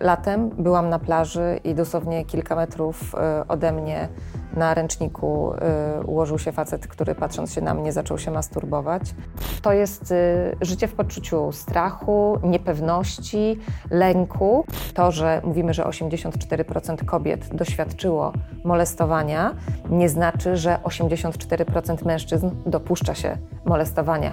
Latem byłam na plaży i dosłownie kilka metrów y, ode mnie na ręczniku y, ułożył się facet, który patrząc się na mnie zaczął się masturbować. To jest y, życie w poczuciu strachu, niepewności, lęku. To, że mówimy, że 84% kobiet doświadczyło molestowania, nie znaczy, że 84% mężczyzn dopuszcza się molestowania.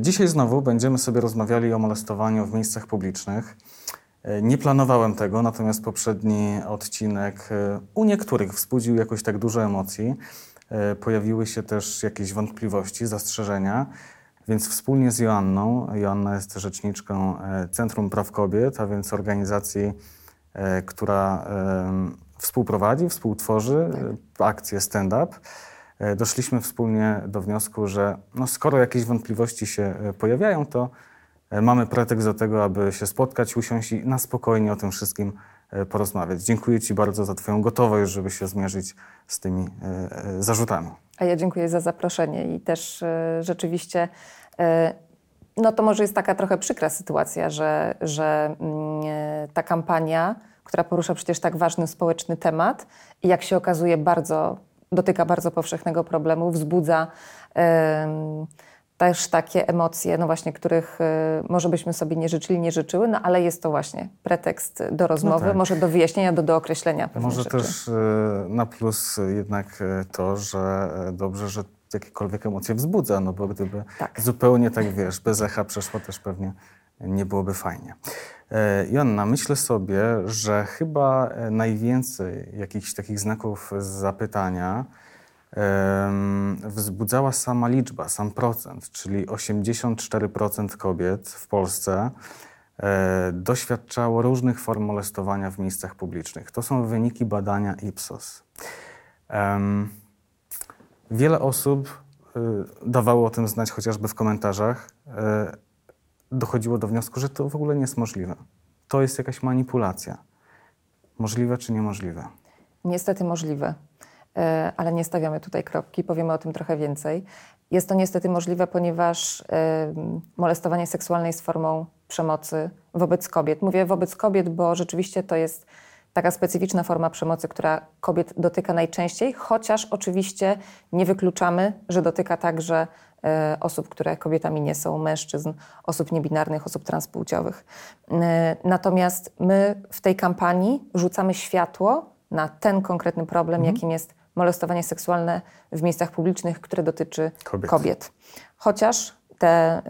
Dzisiaj znowu będziemy sobie rozmawiali o molestowaniu w miejscach publicznych. Nie planowałem tego, natomiast poprzedni odcinek e, u niektórych wzbudził jakoś tak dużo emocji. E, pojawiły się też jakieś wątpliwości, zastrzeżenia, więc wspólnie z Joanną, Joanna jest rzeczniczką e, Centrum Praw Kobiet, a więc organizacji, która współprowadzi, współtworzy tak. akcję Stand Up. E, doszliśmy wspólnie do wniosku, że no skoro jakieś wątpliwości się e, pojawiają, to e, mamy pretekst do tego, aby się spotkać, usiąść i na spokojnie o tym wszystkim porozmawiać. Dziękuję Ci bardzo za Twoją gotowość, żeby się zmierzyć z tymi zarzutami. A ja dziękuję za zaproszenie i też rzeczywiście no to może jest taka trochę przykra sytuacja, że, że mm, ta kampania, która porusza przecież tak ważny społeczny temat jak się okazuje bardzo dotyka bardzo powszechnego problemu, wzbudza też takie emocje, no właśnie, których y, może byśmy sobie nie życzyli, nie życzyły, no ale jest to właśnie pretekst do rozmowy, no tak. może do wyjaśnienia, do dookreślenia pewnych Może rzeczy. też y, na plus jednak y, to, że dobrze, że jakiekolwiek emocje wzbudza, no bo gdyby tak. zupełnie tak, wiesz, bez echa przeszło też pewnie nie byłoby fajnie. E, Joanna, myślę sobie, że chyba e, najwięcej jakichś takich znaków zapytania wzbudzała sama liczba, sam procent, czyli 84% kobiet w Polsce e, doświadczało różnych form molestowania w miejscach publicznych. To są wyniki badania Ipsos. Wiele osób dawało o tym znać chociażby w komentarzach dochodziło do wniosku, że to w ogóle nie jest możliwe. To jest jakaś manipulacja. Możliwe czy niemożliwe? Niestety możliwe, e, ale nie stawiamy tutaj kropki, powiemy o tym trochę więcej. Jest to niestety możliwe, ponieważ molestowanie seksualne jest formą przemocy wobec kobiet. Mówię wobec kobiet, bo rzeczywiście to jest taka specyficzna forma przemocy, która kobiet dotyka najczęściej, chociaż oczywiście nie wykluczamy, że dotyka także osób, które kobietami nie są, mężczyzn, osób niebinarnych, osób transpłciowych. E, natomiast my w tej kampanii rzucamy światło na ten konkretny problem, mhm. jakim jest molestowanie seksualne w miejscach publicznych, które dotyczy kobiet. kobiet. Chociaż te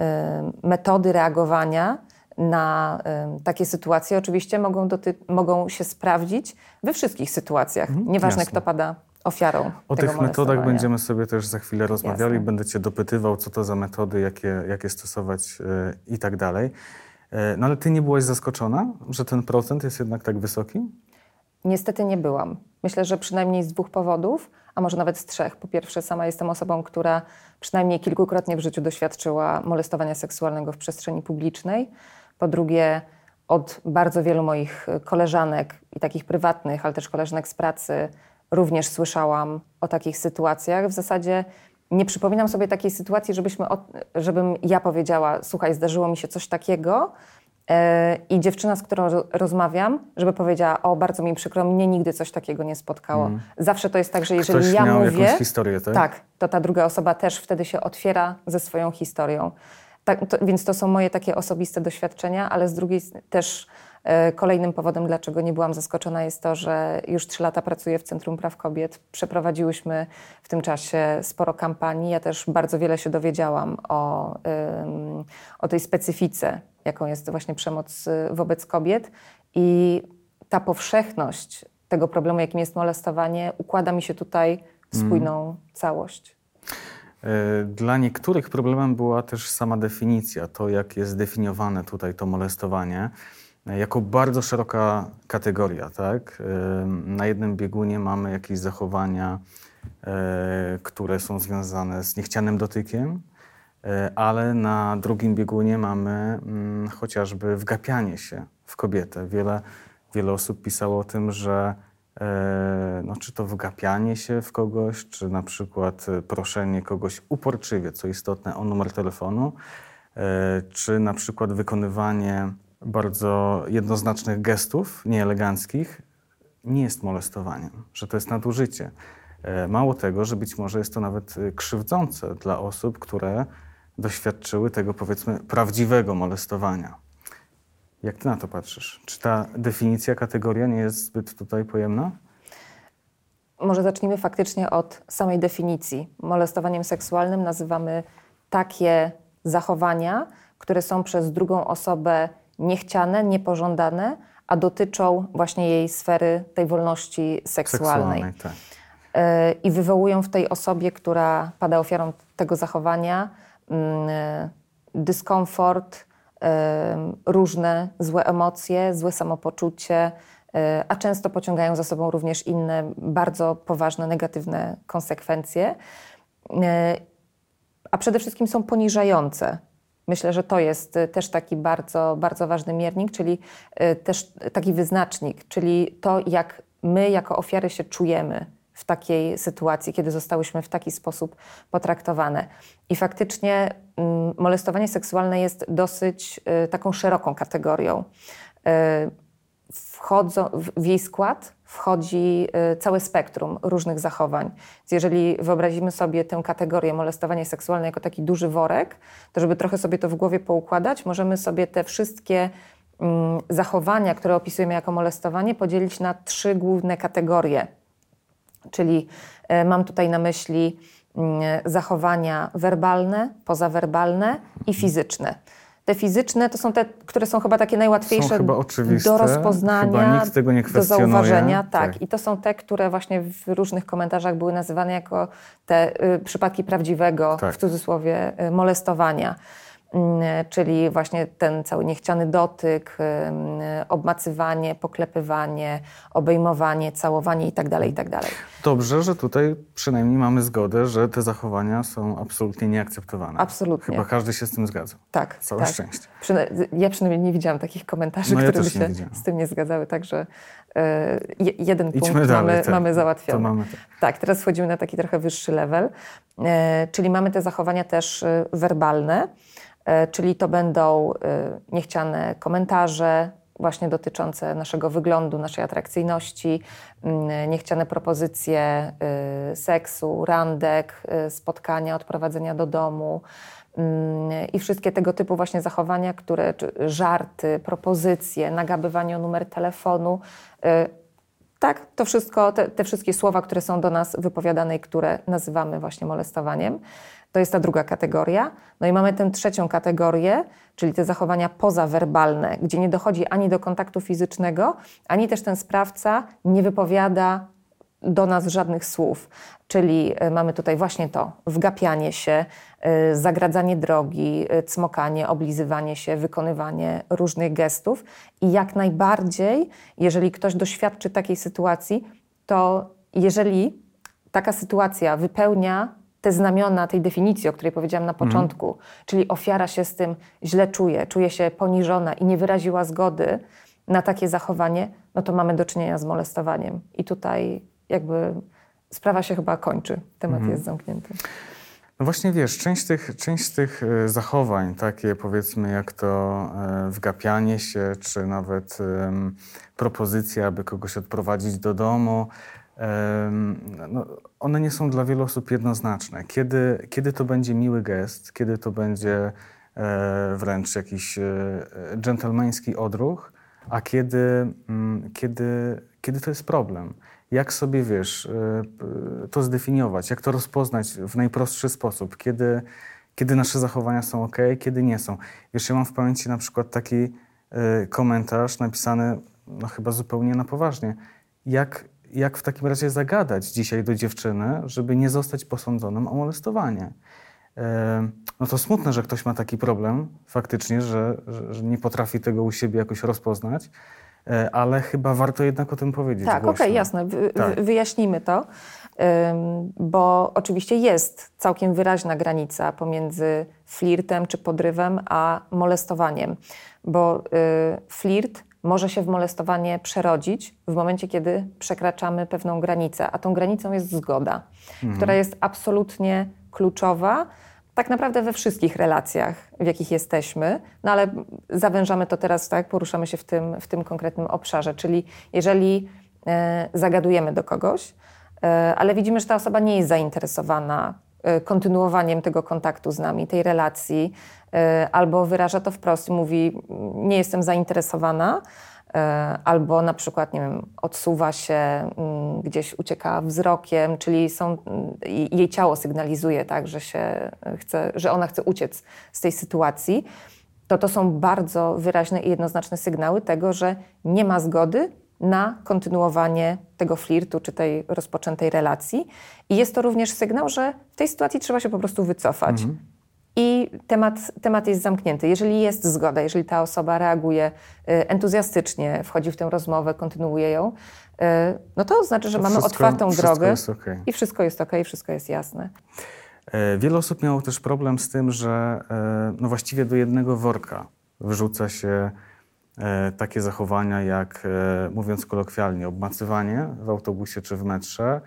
y, metody reagowania na y, takie sytuacje oczywiście mogą, mogą się sprawdzić we wszystkich sytuacjach, mhm, nieważne jasne. kto pada ofiarą. O tych metodach będziemy sobie też za chwilę rozmawiali. Jasne. Będę Cię dopytywał, co to za metody, jakie, jakie stosować y, i tak dalej. Y, no ale Ty nie byłaś zaskoczona, że ten procent jest jednak tak wysoki? Niestety nie byłam. Myślę, że przynajmniej z dwóch powodów, a może nawet z trzech. Po pierwsze, sama jestem osobą, która przynajmniej kilkukrotnie w życiu doświadczyła molestowania seksualnego w przestrzeni publicznej. Po drugie, od bardzo wielu moich koleżanek i takich prywatnych, ale też koleżanek z pracy również słyszałam o takich sytuacjach. W zasadzie nie przypominam sobie takiej sytuacji, żebyśmy, żebym ja powiedziała: Słuchaj, zdarzyło mi się coś takiego. Yy, I dziewczyna, z którą rozmawiam, żeby powiedziała: O, bardzo mi przykro, mnie nigdy coś takiego nie spotkało. Mm. Zawsze to jest tak, że jeżeli Ktoś ja miał mówię. Jakąś historię, tak? tak, to ta druga osoba też wtedy się otwiera ze swoją historią. Tak, to, więc to są moje takie osobiste doświadczenia, ale z drugiej też e, kolejnym powodem, dlaczego nie byłam zaskoczona, jest to, że już trzy lata pracuję w Centrum Praw Kobiet. Przeprowadziłyśmy w tym czasie sporo kampanii. Ja też bardzo wiele się dowiedziałam o, o tej specyfice, jaką jest właśnie przemoc y, wobec kobiet. I ta powszechność tego problemu, jakim jest molestowanie, układa mi się tutaj w spójną mm. całość. E, dla niektórych problemem była też sama definicja, to jak jest zdefiniowane tutaj to molestowanie, e, jako bardzo szeroka kategoria. Tak? E, na jednym biegunie mamy jakieś zachowania, które są związane z niechcianym dotykiem, ale na drugim biegunie mamy mm, chociażby wgapianie się w kobietę. Wiele, wiele osób pisało o tym, że e, no, czy to wgapianie się w kogoś, czy na przykład e, proszenie kogoś uporczywie, co istotne, o numer telefonu, e, czy na przykład wykonywanie bardzo jednoznacznych gestów, nieeleganckich, nie jest molestowaniem, że to jest nadużycie. E, Mało tego, że być może jest to nawet e, krzywdzące dla osób, które doświadczyły tego, powiedzmy, prawdziwego molestowania. Jak ty na to patrzysz? Czy ta definicja, kategoria nie jest zbyt tutaj pojemna? Może zacznijmy faktycznie od samej definicji. Molestowaniem seksualnym nazywamy takie zachowania, które są przez drugą osobę niechciane, niepożądane, a dotyczą właśnie jej sfery tej wolności seksualnej. tak. E, i wywołują w tej osobie, która pada ofiarą tego zachowania, mm, dyskomfort, e, różne złe emocje, złe samopoczucie, e, a często pociągają za sobą również inne bardzo poważne, negatywne konsekwencje. A przede wszystkim są poniżające. Myślę, że to jest e, też taki bardzo, bardzo ważny miernik, czyli e, też taki wyznacznik, czyli to, jak my jako ofiary się czujemy w takiej sytuacji, kiedy zostałyśmy w taki sposób potraktowane. I faktycznie mm, molestowanie seksualne jest dosyć y, taką szeroką kategorią. Y, wchodzą, w, jej skład wchodzi y, całe spektrum różnych zachowań. Więc jeżeli wyobrazimy sobie tę kategorię molestowanie seksualne jako taki duży worek, to żeby trochę sobie to w głowie poukładać, możemy sobie te wszystkie mm, zachowania, które opisujemy jako molestowanie, podzielić na trzy główne kategorie. Czyli e, mam tutaj na myśli mm, zachowania werbalne, pozawerbalne i fizyczne. Te fizyczne to są te, które są chyba takie najłatwiejsze Są chyba oczywiste. do rozpoznania, do zauważenia. Tak. Tak. I to są te, które właśnie w różnych komentarzach były nazywane jako te y, przypadki prawdziwego, Tak. w cudzysłowie, y, molestowania. Mm, Czyli właśnie ten cały niechciany dotyk, obmacywanie, poklepywanie, obejmowanie, całowanie itd. itd. Dobrze, że tutaj przynajmniej mamy zgodę, że te zachowania są absolutnie nieakceptowane. Absolutnie. Chyba każdy się z tym zgadza. Tak, Całe tak. szczęście. Przyna- ja przynajmniej nie widziałam takich komentarzy, No ja które by też nie się z tym nie zgadzały, także jeden Idźmy punkt dalej. mamy, tak. mamy załatwiony. Mamy tak. Tak, teraz wchodzimy na taki trochę wyższy level, e, czyli mamy te zachowania też e, werbalne, e, czyli to będą e, niechciane komentarze, właśnie dotyczące naszego wyglądu, naszej atrakcyjności, mm, niechciane propozycje seksu, randek, spotkania, odprowadzenia do domu i wszystkie tego typu właśnie zachowania, które, żarty, propozycje, nagabywanie o numer telefonu. y, tak, to wszystko, te, te wszystkie słowa, które są do nas wypowiadane i które nazywamy właśnie molestowaniem, to jest ta druga kategoria. No i mamy tę trzecią kategorię, czyli te zachowania pozawerbalne, gdzie nie dochodzi ani do kontaktu fizycznego, ani też ten sprawca nie wypowiada do nas żadnych słów. Czyli y, mamy tutaj właśnie to wgapianie się, y, zagradzanie drogi, y, cmokanie, oblizywanie się, wykonywanie różnych gestów. I jak najbardziej, jeżeli ktoś doświadczy takiej sytuacji, to jeżeli taka sytuacja wypełnia te znamiona tej definicji, o której powiedziałam na początku, czyli ofiara się z tym źle czuje, czuje się poniżona i nie wyraziła zgody na takie zachowanie, no to mamy do czynienia z molestowaniem. I tutaj jakby sprawa się chyba kończy, temat jest zamknięty. No właśnie wiesz, część tych, część tych e, zachowań, takie powiedzmy jak to e, wgapianie się, czy nawet em, propozycja, aby kogoś odprowadzić do domu, em, no, one nie są dla wielu osób jednoznaczne. Kiedy, kiedy to będzie miły gest, kiedy to będzie e, wręcz jakiś e, dżentelmeński odruch, a kiedy, mm, kiedy, kiedy to jest problem. Jak sobie, wiesz, e, to zdefiniować, jak to rozpoznać w najprostszy sposób, kiedy, kiedy nasze zachowania są ok, kiedy nie są. Wiesz, ja mam w pamięci na przykład taki e, komentarz napisany, no chyba zupełnie na poważnie. Jak, jak w takim razie zagadać dzisiaj do dziewczyny, żeby nie zostać posądzonym o molestowanie? E, No to smutne, że ktoś ma taki problem faktycznie, że, że, że nie potrafi tego u siebie jakoś rozpoznać, ale chyba warto jednak o tym powiedzieć Tak, okej, głośno. jasne. Wy, Tak. wy, wyjaśnimy to, bo oczywiście jest całkiem wyraźna granica pomiędzy flirtem czy podrywem, a molestowaniem, bo y, flirt może się w molestowanie przerodzić w momencie, kiedy przekraczamy pewną granicę, a tą granicą jest zgoda, która jest absolutnie kluczowa. Tak naprawdę we wszystkich relacjach, w jakich jesteśmy, no ale zawężamy to teraz, tak, poruszamy się w tym, w tym konkretnym obszarze, czyli jeżeli e, zagadujemy do kogoś, e, ale widzimy, że ta osoba nie jest zainteresowana e, kontynuowaniem tego kontaktu z nami, tej relacji, albo wyraża to wprost mówi: Nie jestem zainteresowana, albo na przykład, nie wiem, odsuwa się, mm, gdzieś ucieka wzrokiem, czyli są, mm, jej ciało sygnalizuje, tak, że, się e, chce, że ona chce uciec z tej sytuacji. To to są bardzo wyraźne i jednoznaczne sygnały tego, że nie ma zgody na kontynuowanie tego flirtu czy tej rozpoczętej relacji. I jest to również sygnał, że w tej sytuacji trzeba się po prostu wycofać. I temat, temat jest zamknięty. Jeżeli jest zgoda, jeżeli ta osoba reaguje y, entuzjastycznie, wchodzi w tę rozmowę, kontynuuje ją, y, no to znaczy, że To mamy wszystko- otwartą wszystko drogę okej. i wszystko jest ok, wszystko jest jasne. E, Wiele osób miało też problem z tym, że e, no właściwie do jednego worka wyrzuca się e, takie zachowania jak, mówiąc kolokwialnie, obmacywanie w autobusie czy w metrze,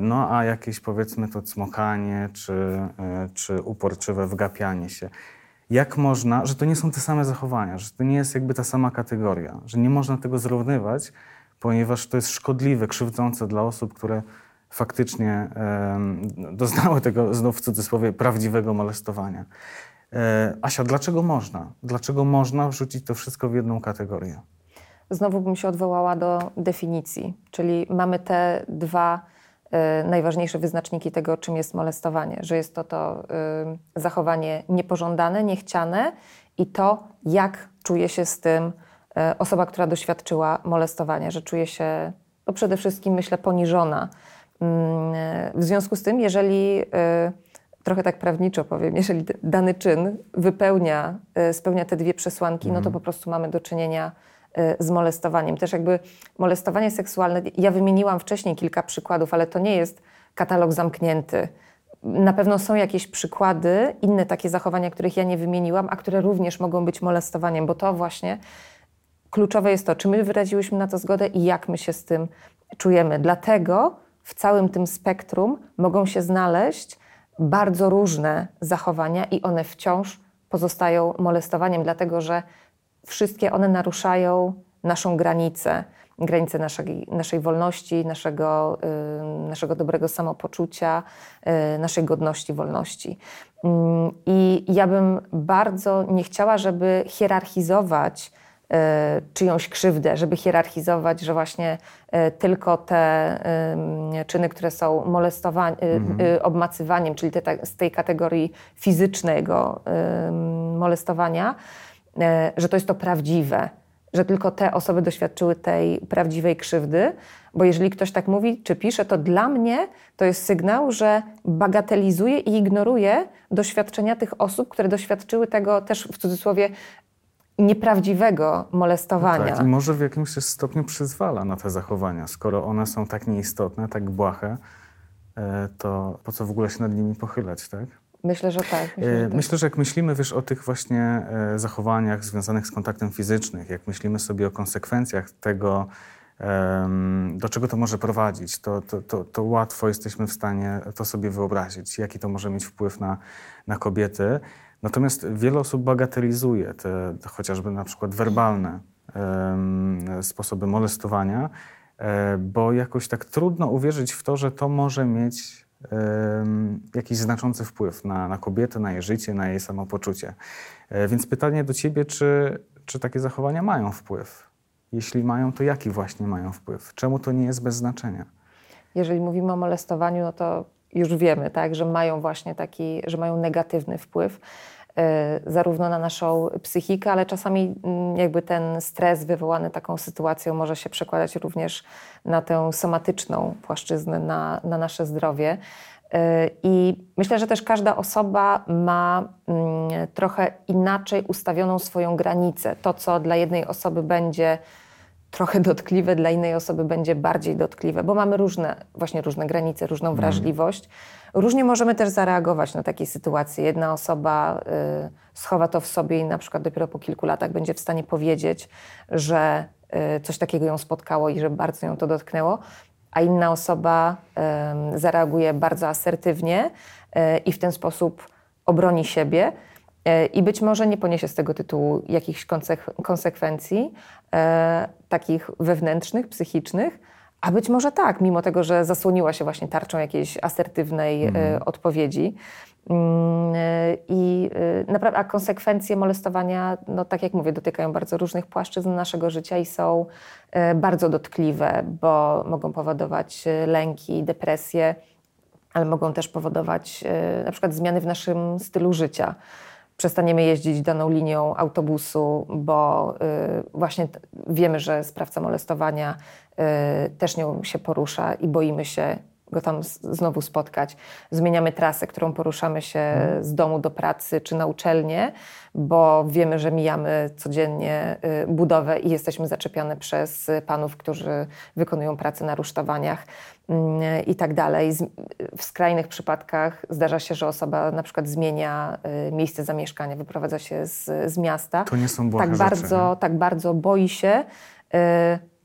no a jakieś powiedzmy to cmokanie czy, e, czy uporczywe wgapianie się. Jak można, że to nie są te same zachowania, że to nie jest jakby ta sama kategoria, że nie można tego zrównywać, ponieważ to jest szkodliwe, krzywdzące dla osób, które faktycznie doznały tego, znów w cudzysłowie, prawdziwego molestowania. E, Asia, dlaczego można? Dlaczego można wrzucić to wszystko w jedną kategorię? Znowu bym się odwołała do definicji, czyli mamy te dwa najważniejsze wyznaczniki tego, czym jest molestowanie, że jest to to y, zachowanie niepożądane, niechciane i to, jak czuje się z tym y, osoba, która doświadczyła molestowania, że czuje się no przede wszystkim, myślę, poniżona. Mm, y, W związku z tym, jeżeli y, trochę tak prawniczo powiem, jeżeli dany czyn wypełnia, y, spełnia te dwie przesłanki, no to po prostu mamy do czynienia y, z molestowaniem. Też jakby molestowanie seksualne, ja wymieniłam wcześniej kilka przykładów, ale to nie jest katalog zamknięty. Na pewno są jakieś przykłady, inne takie zachowania, których ja nie wymieniłam, a które również mogą być molestowaniem, bo to właśnie kluczowe jest to, czy my wyraziłyśmy na to zgodę i jak my się z tym czujemy. Dlatego w całym tym spektrum mogą się znaleźć bardzo różne zachowania i one wciąż pozostają molestowaniem, dlatego że wszystkie one naruszają naszą granicę, granicę naszej, naszej wolności, naszego, y, naszego dobrego samopoczucia, y, naszej godności, wolności. Mm, I ja bym bardzo nie chciała, żeby hierarchizować e, czyjąś krzywdę, żeby hierarchizować, że właśnie e, tylko te czyny, które są molestowaniem, obmacywaniem, czyli te, z tej kategorii fizycznego molestowania, że to jest to prawdziwe, że tylko te osoby doświadczyły tej prawdziwej krzywdy, bo jeżeli ktoś tak mówi czy pisze, to dla mnie to jest sygnał, że bagatelizuje i ignoruje doświadczenia tych osób, które doświadczyły tego też w cudzysłowie nieprawdziwego molestowania. Tak, I może w jakimś stopniu przyzwala na te zachowania. Skoro one są tak nieistotne, tak błahe, e, to po co w ogóle się nad nimi pochylać, tak? Myślę, że tak. Myślę, że E, tak. Myślę, że jak myślimy wiesz, o tych właśnie e, zachowaniach związanych z kontaktem fizycznym, jak myślimy sobie o konsekwencjach tego, do czego to może prowadzić, to, to, to, to łatwo jesteśmy w stanie to sobie wyobrazić, jaki to może mieć wpływ na, na kobiety. Natomiast wiele osób bagatelizuje te, te chociażby na przykład werbalne sposoby molestowania, e, bo jakoś tak trudno uwierzyć w to, że to może mieć jakiś znaczący wpływ na, na kobietę, na jej życie, na jej samopoczucie. E, Więc pytanie do ciebie, czy, czy takie zachowania mają wpływ? Jeśli mają, to jaki właśnie mają wpływ? Czemu to nie jest bez znaczenia? Jeżeli mówimy o molestowaniu, no to już wiemy, tak, że mają właśnie taki, że mają negatywny wpływ zarówno na naszą psychikę, ale czasami mm, jakby ten stres wywołany taką sytuacją może się przekładać również na tę somatyczną płaszczyznę, na, na nasze zdrowie. E, I myślę, że też każda osoba ma mm, trochę inaczej ustawioną swoją granicę. To, co dla jednej osoby będzie trochę dotkliwe, dla innej osoby będzie bardziej dotkliwe, bo mamy różne, właśnie różne granice, różną wrażliwość. Różnie możemy też zareagować na takie sytuacje. Jedna osoba y, schowa to w sobie i na przykład dopiero po kilku latach będzie w stanie powiedzieć, że y, coś takiego ją spotkało i że bardzo ją to dotknęło, a inna osoba y, zareaguje bardzo asertywnie y, i w ten sposób obroni siebie. Y, I być może nie poniesie z tego tytułu jakichś konsek- konsekwencji, e, takich wewnętrznych, psychicznych, a być może tak, mimo tego, że zasłoniła się właśnie tarczą jakiejś asertywnej e, odpowiedzi. Mm, e, I e, naprawdę, a konsekwencje molestowania, no tak jak mówię, dotykają bardzo różnych płaszczyzn naszego życia i są e, bardzo dotkliwe, bo mogą powodować e, lęki, depresje, ale mogą też powodować e, na przykład zmiany w naszym stylu życia. Przestaniemy jeździć daną linią autobusu, bo y, właśnie wiemy, że sprawca molestowania y, też nią się porusza i boimy się go tam znowu spotkać. Zmieniamy trasę, którą poruszamy się z domu do pracy czy na uczelnię, bo wiemy, że mijamy codziennie y, budowę i jesteśmy zaczepiane przez panów, którzy wykonują pracę na rusztowaniach mm, i tak dalej. W skrajnych przypadkach zdarza się, że osoba na przykład zmienia y, miejsce zamieszkania, wyprowadza się z, z miasta. To nie są błahe tak rzeczy, bardzo, tak bardzo boi się y,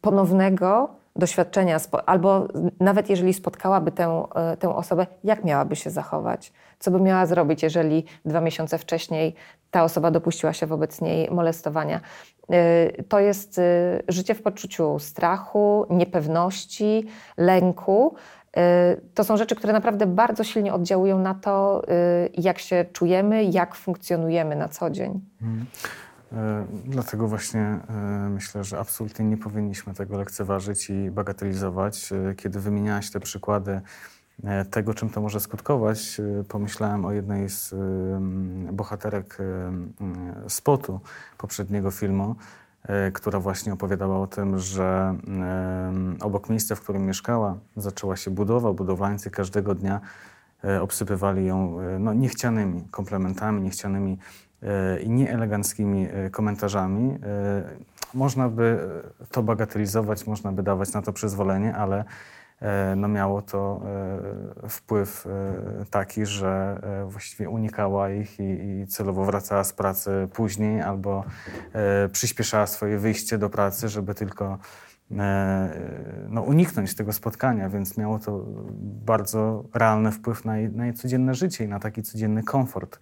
ponownego doświadczenia, albo nawet jeżeli spotkałaby tę, y, tę osobę, jak miałaby się zachować? Co by miała zrobić, jeżeli dwa miesiące wcześniej ta osoba dopuściła się wobec niej molestowania? Y, To jest y, życie w poczuciu strachu, niepewności, lęku. To są rzeczy, które naprawdę bardzo silnie oddziałują na to, jak się czujemy, jak funkcjonujemy na co dzień. E, Dlatego właśnie e, myślę, że absolutnie nie powinniśmy tego lekceważyć i bagatelizować. E, Kiedy wymieniałaś te przykłady e, tego, czym to może skutkować, e, pomyślałem o jednej z bohaterek spotu poprzedniego filmu, e, która właśnie opowiadała o tym, że obok miejsca, w którym mieszkała, zaczęła się budowa. Budowlańcy każdego dnia e, obsypywali ją e, no, niechcianymi komplementami, niechcianymi e, i nieeleganckimi e, komentarzami. E, Można by to bagatelizować, można by dawać na to przyzwolenie, ale e, no miało to wpływ taki, że właściwie unikała ich i, celowo wracała z pracy później albo przyspieszała swoje wyjście do pracy, żeby tylko no, uniknąć tego spotkania, więc miało to bardzo realny wpływ na jej, na jej codzienne życie i na taki codzienny komfort.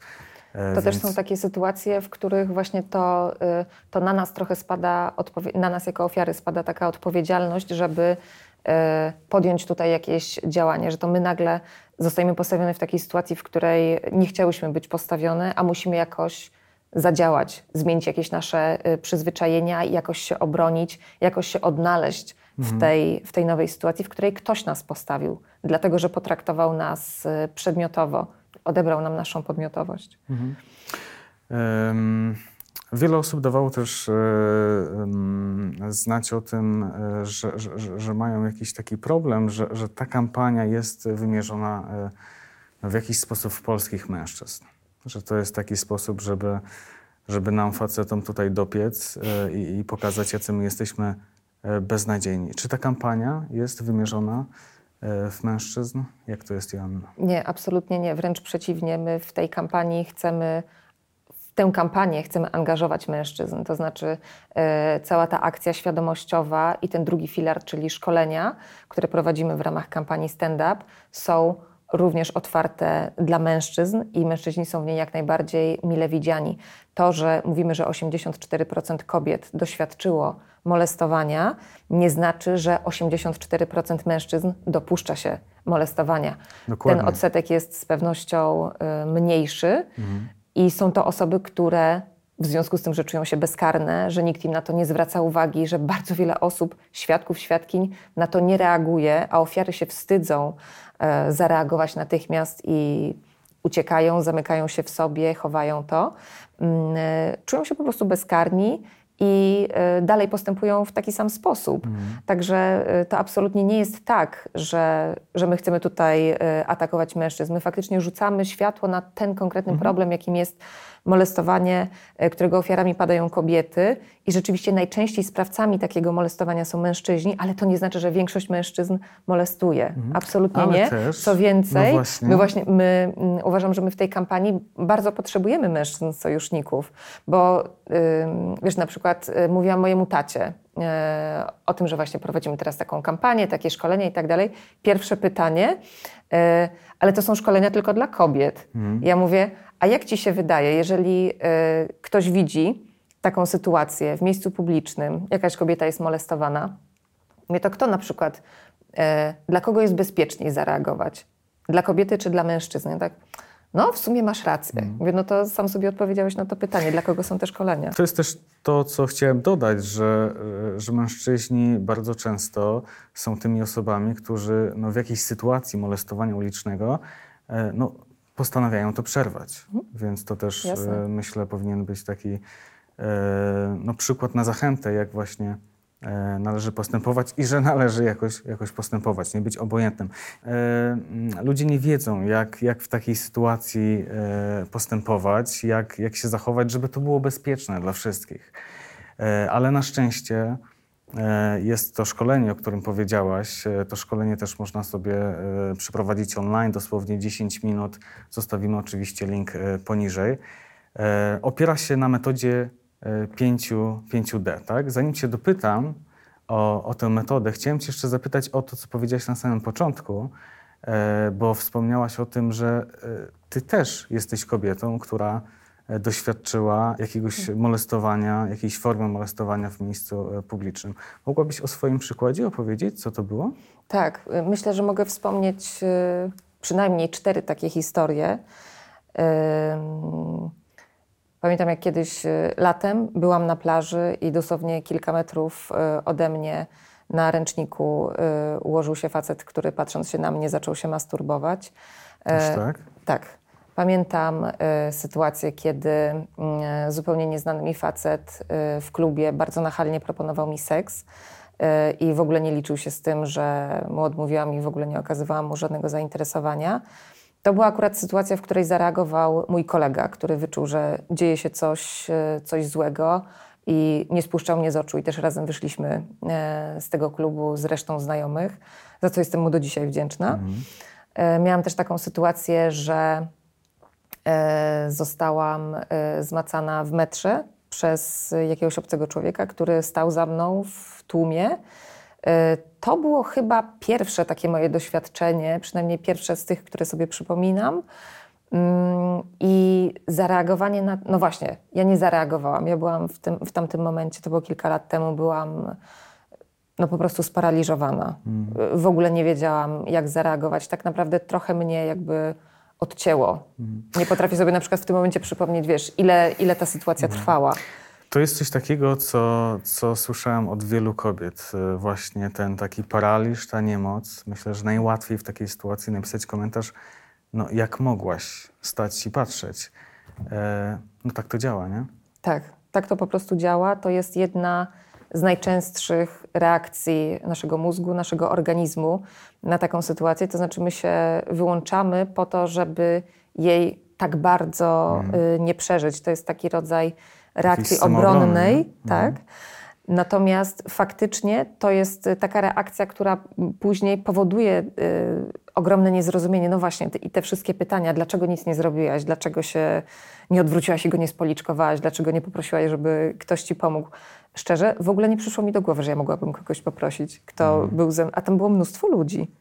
E, To też więc- są takie sytuacje, w których właśnie to, y, to na nas trochę spada, na nas jako ofiary spada taka odpowiedzialność, żeby y, podjąć tutaj jakieś działanie, że to my nagle zostajemy postawione w takiej sytuacji, w której nie chciałyśmy być postawione, a musimy jakoś zadziałać, zmienić jakieś nasze y, przyzwyczajenia i jakoś się obronić, jakoś się odnaleźć w tej, w tej nowej sytuacji, w której ktoś nas postawił, dlatego że potraktował nas przedmiotowo, odebrał nam naszą podmiotowość. Em, Wiele osób dawało też em, znać o tym, e, że, że, że- mają jakiś taki problem, że, że ta kampania jest wymierzona e, w jakiś sposób w polskich mężczyzn. Że to jest taki sposób, żeby, żeby nam facetom tutaj dopiec i, i pokazać, jacy my jesteśmy beznadziejni. Czy ta kampania jest wymierzona w mężczyzn? Jak to jest, Joanna? Nie, absolutnie nie. Wręcz przeciwnie, my w tej kampanii chcemy, tę kampanię chcemy angażować mężczyzn. To znaczy e, cała ta akcja świadomościowa i ten drugi filar, czyli szkolenia, które prowadzimy w ramach kampanii Stand Up, są również otwarte dla mężczyzn i mężczyźni są w niej jak najbardziej mile widziani. To, że mówimy, że 84% kobiet doświadczyło molestowania, nie znaczy, że 84% mężczyzn dopuszcza się molestowania. Dokładnie. Ten odsetek jest z pewnością y, mniejszy i są to osoby, które w związku z tym, że czują się bezkarne, że nikt im na to nie zwraca uwagi, że bardzo wiele osób, świadków, świadkiń na to nie reaguje, a ofiary się wstydzą e, zareagować natychmiast i uciekają, zamykają się w sobie, chowają to, mm, e, czują się po prostu bezkarni i y, dalej postępują w taki sam sposób. Także y, to absolutnie nie jest tak, że, że my chcemy tutaj y, atakować mężczyzn. My faktycznie rzucamy światło na ten konkretny problem, jakim jest molestowanie, y, którego ofiarami padają kobiety. I rzeczywiście najczęściej sprawcami takiego molestowania są mężczyźni, ale to nie znaczy, że większość mężczyzn molestuje. Absolutnie Ale nie. też- Co więcej, no właśnie. my właśnie my, mm, uważam, że my w tej kampanii bardzo potrzebujemy mężczyzn sojuszników, bo wiesz, na przykład y, mówiłam mojemu tacie y, o tym, że właśnie prowadzimy teraz taką kampanię, takie szkolenie i tak dalej. Pierwsze pytanie, ale to są szkolenia tylko dla kobiet. Ja mówię, a jak ci się wydaje, jeżeli y, ktoś widzi taką sytuację w miejscu publicznym, jakaś kobieta jest molestowana, to kto na przykład, e, dla kogo jest bezpieczniej zareagować? Dla kobiety czy dla mężczyzny? Tak, no w sumie masz rację. Mówię, no to sam sobie odpowiedziałeś na to pytanie, dla kogo są te szkolenia? To jest też to, co chciałem dodać, że, e, że mężczyźni bardzo często są tymi osobami, którzy no, w jakiejś sytuacji molestowania ulicznego no, postanawiają to przerwać. Więc to też Jasne. e, myślę powinien być taki e, no, przykład na zachętę, jak właśnie e, należy postępować i że należy jakoś, jakoś postępować, nie być obojętnym. Mm, ludzie nie wiedzą, jak, jak w takiej sytuacji postępować, jak, jak się zachować, żeby to było bezpieczne dla wszystkich. Ale na szczęście jest to szkolenie, o którym powiedziałaś. E, To szkolenie też można sobie e, przeprowadzić online, dosłownie 10 minut. Zostawimy oczywiście link e, poniżej. E, Opiera się na metodzie e, 5, 5D. Tak? Zanim Cię dopytam o, o tę metodę, chciałem Cię jeszcze zapytać o to, co powiedziałaś na samym początku, e, bo wspomniałaś o tym, że e, Ty też jesteś kobietą, która e, doświadczyła jakiegoś molestowania, jakiejś formy molestowania w miejscu e, publicznym. Mogłabyś o swoim przykładzie opowiedzieć, co to było? Tak, y, myślę, że mogę wspomnieć przynajmniej cztery takie historie. Pamiętam, jak kiedyś latem byłam na plaży i dosłownie kilka metrów ode mnie na ręczniku ułożył się facet, który patrząc się na mnie zaczął się masturbować. Aż E, tak? Tak. Pamiętam y, sytuację, kiedy y, zupełnie nieznany mi facet y, w klubie bardzo nachalnie proponował mi seks i w ogóle nie liczył się z tym, że mu odmówiłam i w ogóle nie okazywałam mu żadnego zainteresowania. To była akurat sytuacja, w której zareagował mój kolega, który wyczuł, że dzieje się coś, coś złego i nie spuszczał mnie z oczu i też razem wyszliśmy z tego klubu z resztą znajomych, za co jestem mu do dzisiaj wdzięczna. E, Miałam też taką sytuację, że zostałam e, zmacana w metrze przez jakiegoś obcego człowieka, który stał za mną w tłumie. E, To było chyba pierwsze takie moje doświadczenie, przynajmniej pierwsze z tych, które sobie przypominam. Mm, I zareagowanie na. No właśnie, ja nie zareagowałam. Ja byłam w, tym, w tamtym momencie, to było kilka lat temu, byłam no po prostu sparaliżowana. W ogóle nie wiedziałam, jak zareagować. Tak naprawdę trochę mnie jakby odcięło. Nie potrafię sobie na przykład w tym momencie przypomnieć, wiesz, ile, ile ta sytuacja trwała. To jest coś takiego, co, co słyszałem od wielu kobiet. e, Właśnie ten taki paraliż, ta niemoc. Myślę, że najłatwiej w takiej sytuacji napisać komentarz, no jak mogłaś stać i patrzeć. E, no tak to działa, nie? Tak, tak to po prostu działa. To jest jedna z najczęstszych reakcji naszego mózgu, naszego organizmu na taką sytuację. To znaczy, my się wyłączamy po to, żeby jej tak bardzo y, nie przeżyć. To jest taki rodzaj reakcji obronnej, nie? tak. Natomiast faktycznie to jest y, taka reakcja, która później powoduje y, ogromne niezrozumienie. No właśnie, i te wszystkie pytania, dlaczego nic nie zrobiłaś, dlaczego się nie odwróciłaś i go nie spoliczkowałaś, dlaczego nie poprosiłaś, żeby ktoś ci pomógł. Szczerze, w ogóle nie przyszło mi do głowy, że ja mogłabym kogoś poprosić, kto był ze mną, a tam było mnóstwo ludzi.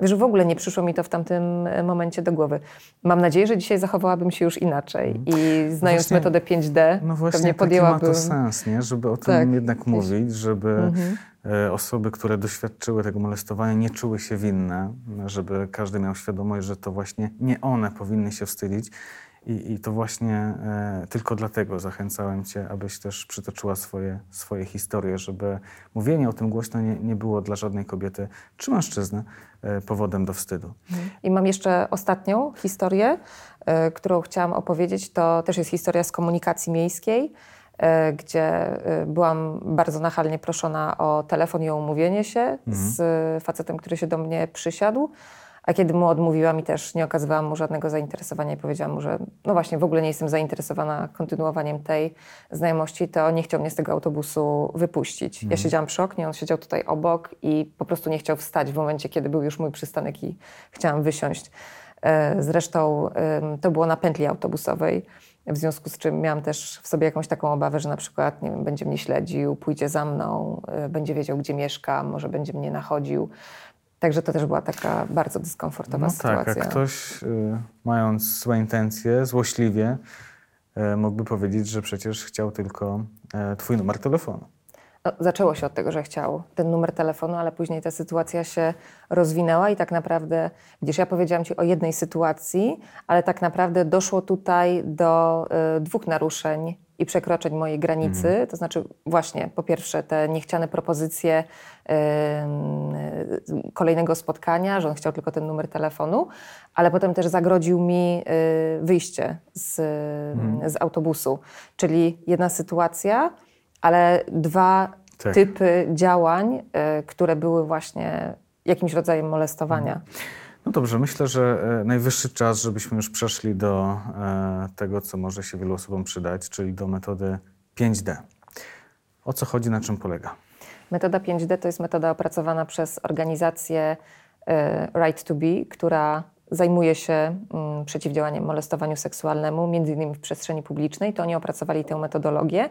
Wiesz, w ogóle nie przyszło mi to w tamtym e, momencie do głowy. Mam nadzieję, że dzisiaj zachowałabym się już inaczej i znając Właśnie- metodę 5D, No właśnie pewnie taki ma podjęłabym... to sens, nie? Żeby o tym Tak. jednak mówić, żeby Mhm. e, osoby, które doświadczyły tego molestowania, nie czuły się winne, żeby każdy miał świadomość, że to właśnie nie one powinny się wstydzić. I, i to właśnie e, tylko dlatego zachęcałem Cię, abyś też przytoczyła swoje, swoje historie, żeby mówienie o tym głośno nie, nie było dla żadnej kobiety czy mężczyzny e, powodem do wstydu. I mam jeszcze ostatnią historię, y, którą chciałam opowiedzieć. To też jest historia z komunikacji miejskiej. e, gdzie e, byłam bardzo nachalnie proszona o telefon i o umówienie się z facetem, który się do mnie przysiadł. A kiedy mu odmówiłam i też nie okazywałam mu żadnego zainteresowania i powiedziałam mu, że no właśnie w ogóle nie jestem zainteresowana kontynuowaniem tej znajomości, to nie chciał mnie z tego autobusu wypuścić. Ja siedziałam przy oknie, on siedział tutaj obok i po prostu nie chciał wstać w momencie, kiedy był już mój przystanek i chciałam wysiąść. E, Zresztą to było na pętli autobusowej, w związku z czym miałam też w sobie jakąś taką obawę, że na przykład nie wiem, będzie mnie śledził, pójdzie za mną, e, będzie wiedział, gdzie mieszkam, może będzie mnie nachodził. Także to też była taka bardzo dyskomfortowa No sytuacja. tak, a ktoś y, mając złe intencje, złośliwie, y, mógłby powiedzieć, że przecież chciał tylko y, twój numer telefonu. No, zaczęło się od tego, że chciał ten numer telefonu, ale później ta sytuacja się rozwinęła i tak naprawdę, gdzieś ja powiedziałam Ci o jednej sytuacji, ale tak naprawdę doszło tutaj do y, dwóch naruszeń i przekroczeń mojej granicy. To znaczy właśnie, po pierwsze, te niechciane propozycje y, y, kolejnego spotkania, że on chciał tylko ten numer telefonu, ale potem też zagrodził mi y, wyjście z, z autobusu. Czyli jedna sytuacja, ale dwa Tak. typy działań, y, które były właśnie jakimś rodzajem molestowania. No dobrze, myślę, że e, najwyższy czas, żebyśmy już przeszli do e, tego, co może się wielu osobom przydać, czyli do metody 5D. O co chodzi, na czym polega? Metoda 5D to jest metoda opracowana przez organizację y, Right to Be, która zajmuje się mm, przeciwdziałaniem molestowaniu seksualnemu, między innymi w przestrzeni publicznej. To oni opracowali tę metodologię.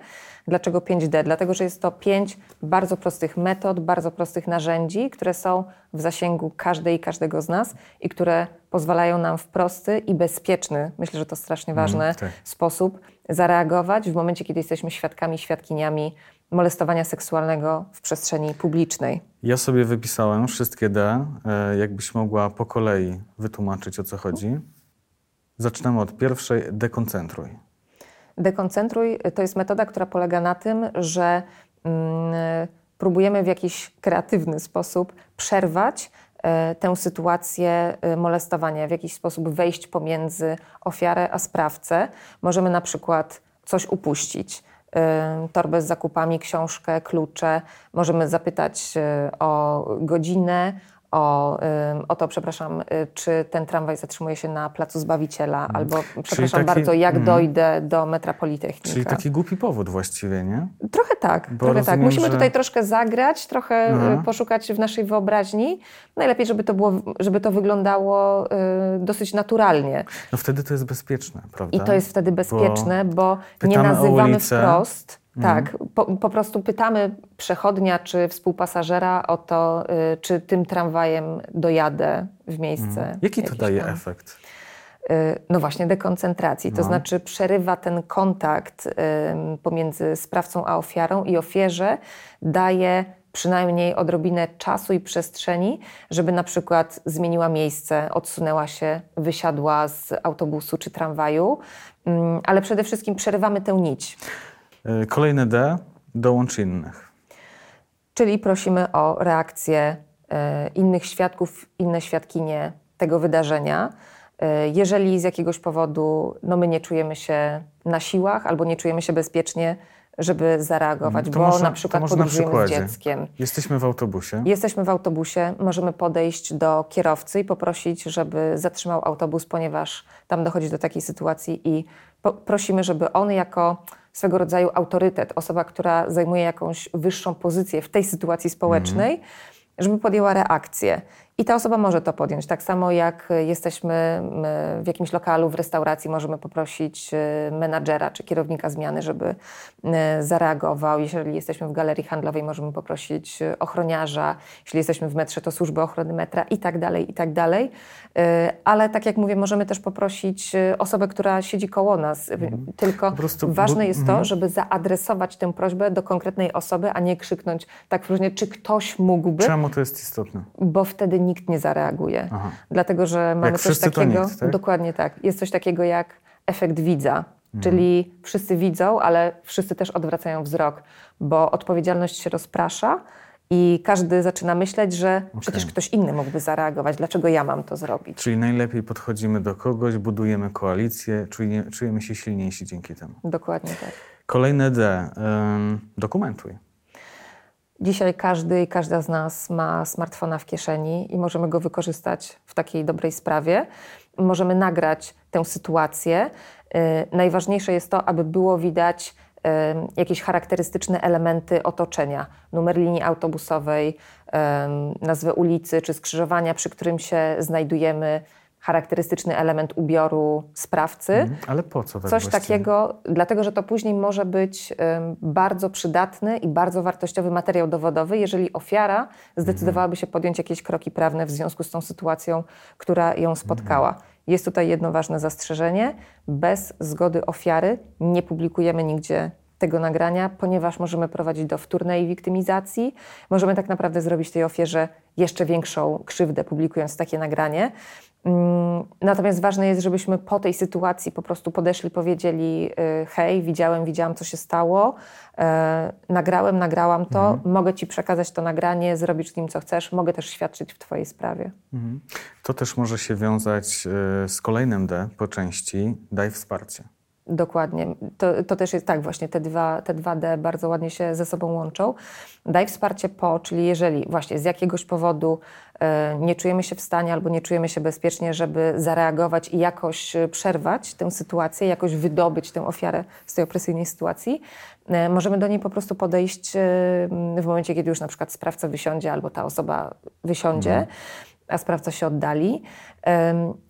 Dlaczego 5D? Dlatego, że jest to pięć bardzo prostych metod, bardzo prostych narzędzi, które są w zasięgu każdej i każdego z nas i które pozwalają nam w prosty i bezpieczny, myślę, że to strasznie ważne, tak. sposób zareagować w momencie, kiedy jesteśmy świadkami, świadkiniami molestowania seksualnego w przestrzeni publicznej. Ja sobie wypisałem wszystkie D. E, Jakbyś mogła po kolei wytłumaczyć, o co chodzi. Zaczynamy od pierwszej. Dekoncentruj. Dekoncentruj to jest metoda, która polega na tym, że mm, próbujemy w jakiś kreatywny sposób przerwać e, tę sytuację e, molestowania, w jakiś sposób wejść pomiędzy ofiarę a sprawcę. Możemy na przykład coś upuścić. E, Torbę z zakupami, książkę, klucze. Możemy zapytać e, o godzinę, o, o to, przepraszam, e, czy ten tramwaj zatrzymuje się na Placu Zbawiciela, albo, przepraszam taki- bardzo, jak mhm. dojdę do metra Politechnika. Czyli taki głupi powód właściwie, nie? Trochę tak, Bo trochę tak. rozumiem, Musimy że- tutaj troszkę zagrać, trochę Mhm. y, poszukać w naszej wyobraźni. Najlepiej, żeby to, było, żeby to wyglądało y, dosyć naturalnie. No wtedy to jest bezpieczne, prawda? I to jest wtedy bezpieczne, bo, nie Tak. pytamy o nazywamy wprost. Mhm. Tak, po, po prostu pytamy przechodnia czy współpasażera o to, y, czy tym tramwajem dojadę w miejsce. Mhm. Jaki to daje tam. efekt? Y, No właśnie, dekoncentracji. To No. znaczy przerywa ten kontakt pomiędzy sprawcą a ofiarą i ofierze daje przynajmniej odrobinę czasu i przestrzeni, żeby na przykład zmieniła miejsce, odsunęła się, wysiadła z autobusu czy tramwaju, ale przede wszystkim przerywamy tę nić. E, Kolejne D. Dołącz innych. Czyli prosimy o reakcję e, innych świadków, inne świadkinie tego wydarzenia. E, Jeżeli z jakiegoś powodu no, my nie czujemy się na siłach albo nie czujemy się bezpiecznie, żeby zareagować. To bo może- na przykład może na podróżujemy z dzieckiem. Jesteśmy w autobusie. Jesteśmy w autobusie, możemy podejść do kierowcy i poprosić, żeby zatrzymał autobus, ponieważ tam dochodzi do takiej sytuacji i prosimy, żeby on jako swego rodzaju autorytet, osoba, która zajmuje jakąś wyższą pozycję w tej sytuacji społecznej, żeby podjęła reakcję. I ta osoba może to podjąć. Tak samo jak jesteśmy m, w jakimś lokalu, w restauracji, możemy poprosić e, menadżera czy kierownika zmiany, żeby e, zareagował. Jeżeli jesteśmy w galerii handlowej, możemy poprosić e, ochroniarza. Jeśli jesteśmy w metrze, to służbę ochrony metra i tak dalej, i tak dalej. E, Ale tak jak mówię, możemy też poprosić e, osobę, która siedzi koło nas. E, Tylko prostu ważne bu- jest to, mhm. żeby zaadresować tę prośbę do konkretnej osoby, a nie krzyknąć tak różnie, czy ktoś mógłby Czemu to jest istotne? bo wtedy nikt nie zareaguje. Aha. Dlatego, że mamy coś wszyscy, to takiego. nikt, tak? Dokładnie tak. Jest coś takiego jak efekt widza. Mhm. Czyli wszyscy widzą, ale wszyscy też odwracają wzrok, bo odpowiedzialność się rozprasza i każdy zaczyna myśleć, że przecież ktoś inny mógłby zareagować. Dlaczego ja mam to zrobić? Czyli najlepiej podchodzimy do kogoś, budujemy koalicję, czujemy, czujemy się silniejsi dzięki temu. Dokładnie tak. Kolejne D. Ym, dokumentuj. Dzisiaj każdy i każda z nas ma smartfona w kieszeni i możemy go wykorzystać w takiej dobrej sprawie. Możemy nagrać tę sytuację. Yy, najważniejsze jest to, aby było widać yy, jakieś charakterystyczne elementy otoczenia. Numer linii autobusowej, yy, nazwę ulicy czy skrzyżowania, przy którym się znajdujemy, charakterystyczny element ubioru sprawcy. Mhm. Ale po co tak Coś właściwie? takiego, dlatego że to później może być ym, bardzo przydatny i bardzo wartościowy materiał dowodowy, jeżeli ofiara zdecydowałaby się podjąć jakieś kroki prawne w związku z tą sytuacją, która ją spotkała. Jest tutaj jedno ważne zastrzeżenie. Bez zgody ofiary nie publikujemy nigdzie tego nagrania, ponieważ możemy prowadzić do wtórnej wiktymizacji. Możemy tak naprawdę zrobić tej ofierze jeszcze większą krzywdę, publikując takie nagranie. Mm, Natomiast ważne jest, żebyśmy po tej sytuacji po prostu podeszli, powiedzieli: y, Hej, widziałem, widziałam, co się stało, e, nagrałem, nagrałam to, mogę ci przekazać to nagranie, zrobić z nim co chcesz, mogę też świadczyć w Twojej sprawie. Mhm. To też może się wiązać y, z kolejnym D po części. Daj wsparcie. Dokładnie. To, to też jest tak, właśnie te dwa, te dwa D bardzo ładnie się ze sobą łączą. Daj wsparcie po, czyli jeżeli właśnie z jakiegoś powodu nie czujemy się w stanie albo nie czujemy się bezpiecznie, żeby zareagować i jakoś e, przerwać tę sytuację, jakoś wydobyć tę ofiarę z tej opresyjnej sytuacji, e, możemy do niej po prostu podejść e, w momencie, kiedy już na przykład sprawca wysiądzie albo ta osoba wysiądzie. A sprawca się oddali.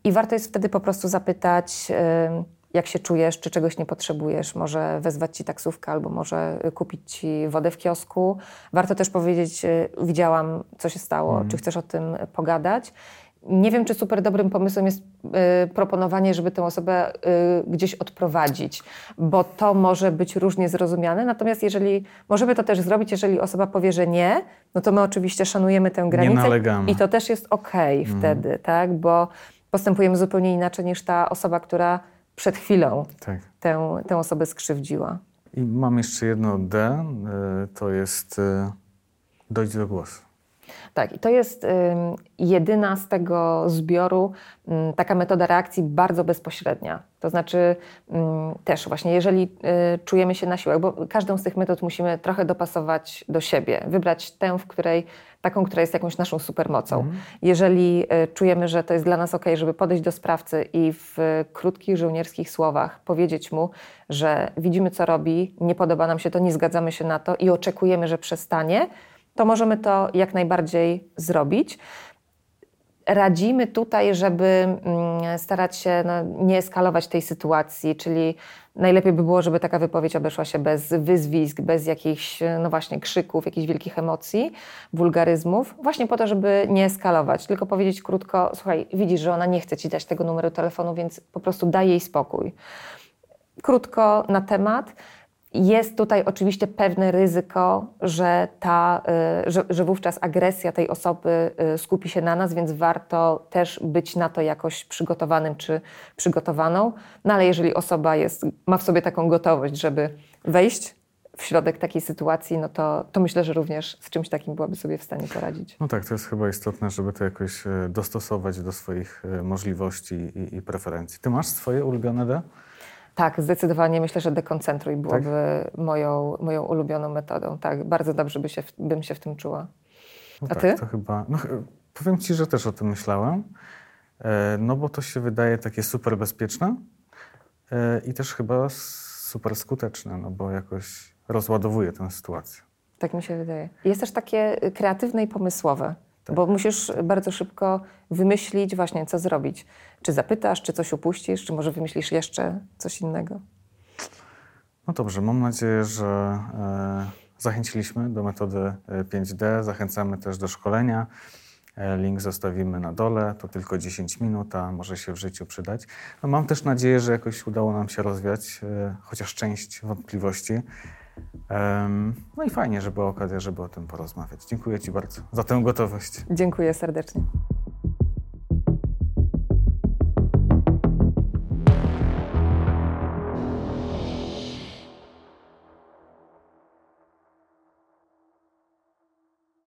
I warto jest wtedy po prostu zapytać, jak się czujesz, czy czegoś nie potrzebujesz, może wezwać ci taksówkę albo może y, kupić ci wodę w kiosku. Warto też powiedzieć, y, widziałam, co się stało, czy chcesz o tym pogadać. Nie wiem, czy super dobrym pomysłem jest y, proponowanie, żeby tę osobę y, gdzieś odprowadzić, bo to może być różnie zrozumiane. Natomiast jeżeli możemy to też zrobić, jeżeli osoba powie, że nie, no to my oczywiście szanujemy tę granicę i to też jest okej wtedy, tak? Bo postępujemy zupełnie inaczej niż ta osoba, która przed chwilą Tak. tę, tę osobę skrzywdziła. I mam jeszcze jedno D. y, To jest y, dojść do głosu. Tak, i to jest jedyna z tego zbioru taka metoda reakcji bardzo bezpośrednia. To znaczy też właśnie, jeżeli y, czujemy się na siłach, bo każdą z tych metod musimy trochę dopasować do siebie, wybrać tę, w której, taką, która jest jakąś naszą supermocą. Jeżeli y, czujemy, że to jest dla nas ok, żeby podejść do sprawcy i w krótkich, żołnierskich słowach powiedzieć mu, że widzimy, co robi, nie podoba nam się to, nie zgadzamy się na to i oczekujemy, że przestanie, to możemy to jak najbardziej zrobić. Radzimy tutaj, żeby mm, starać się no, nie eskalować tej sytuacji, czyli najlepiej by było, żeby taka wypowiedź obeszła się bez wyzwisk, bez jakichś, no właśnie, krzyków, jakichś wielkich emocji, wulgaryzmów, właśnie po to, żeby nie eskalować, tylko powiedzieć krótko, słuchaj, widzisz, że ona nie chce ci dać tego numeru telefonu, więc po prostu daj jej spokój. Krótko na temat. Jest tutaj oczywiście pewne ryzyko, że, ta, y, że, że wówczas agresja tej osoby y, skupi się na nas, więc warto też być na to jakoś przygotowanym czy przygotowaną. No ale jeżeli osoba jest, ma w sobie taką gotowość, żeby wejść w środek takiej sytuacji, no to, to myślę, że również z czymś takim byłaby sobie w stanie poradzić. No tak, to jest chyba istotne, żeby to jakoś e, dostosować do swoich e, możliwości i, i preferencji. Ty masz swoje ulubione D? Tak, zdecydowanie myślę, że dekoncentruj byłoby moją, moją ulubioną metodą. Tak, bardzo dobrze by się, bym się w tym czuła. No A tak, ty? To chyba, no, powiem ci, że też o tym myślałem, e, no bo to się wydaje takie super bezpieczne e, i też chyba super skuteczne, no bo jakoś rozładowuje tę sytuację. Tak mi się wydaje. Jest też takie y, kreatywne i pomysłowe, bo musisz bardzo szybko wymyślić właśnie, co zrobić. Czy zapytasz, czy coś upuścisz, czy może wymyślisz jeszcze coś innego. No dobrze, mam nadzieję, że e, zachęciliśmy do metody e, 5D. Zachęcamy też do szkolenia. E, Link zostawimy na dole. To tylko 10 minut, a może się w życiu przydać. No, mam też nadzieję, że jakoś udało nam się rozwiać e, chociaż część wątpliwości. No i fajnie, że była okazja, żeby o tym porozmawiać. Dziękuję Ci bardzo za tę gotowość. Dziękuję serdecznie.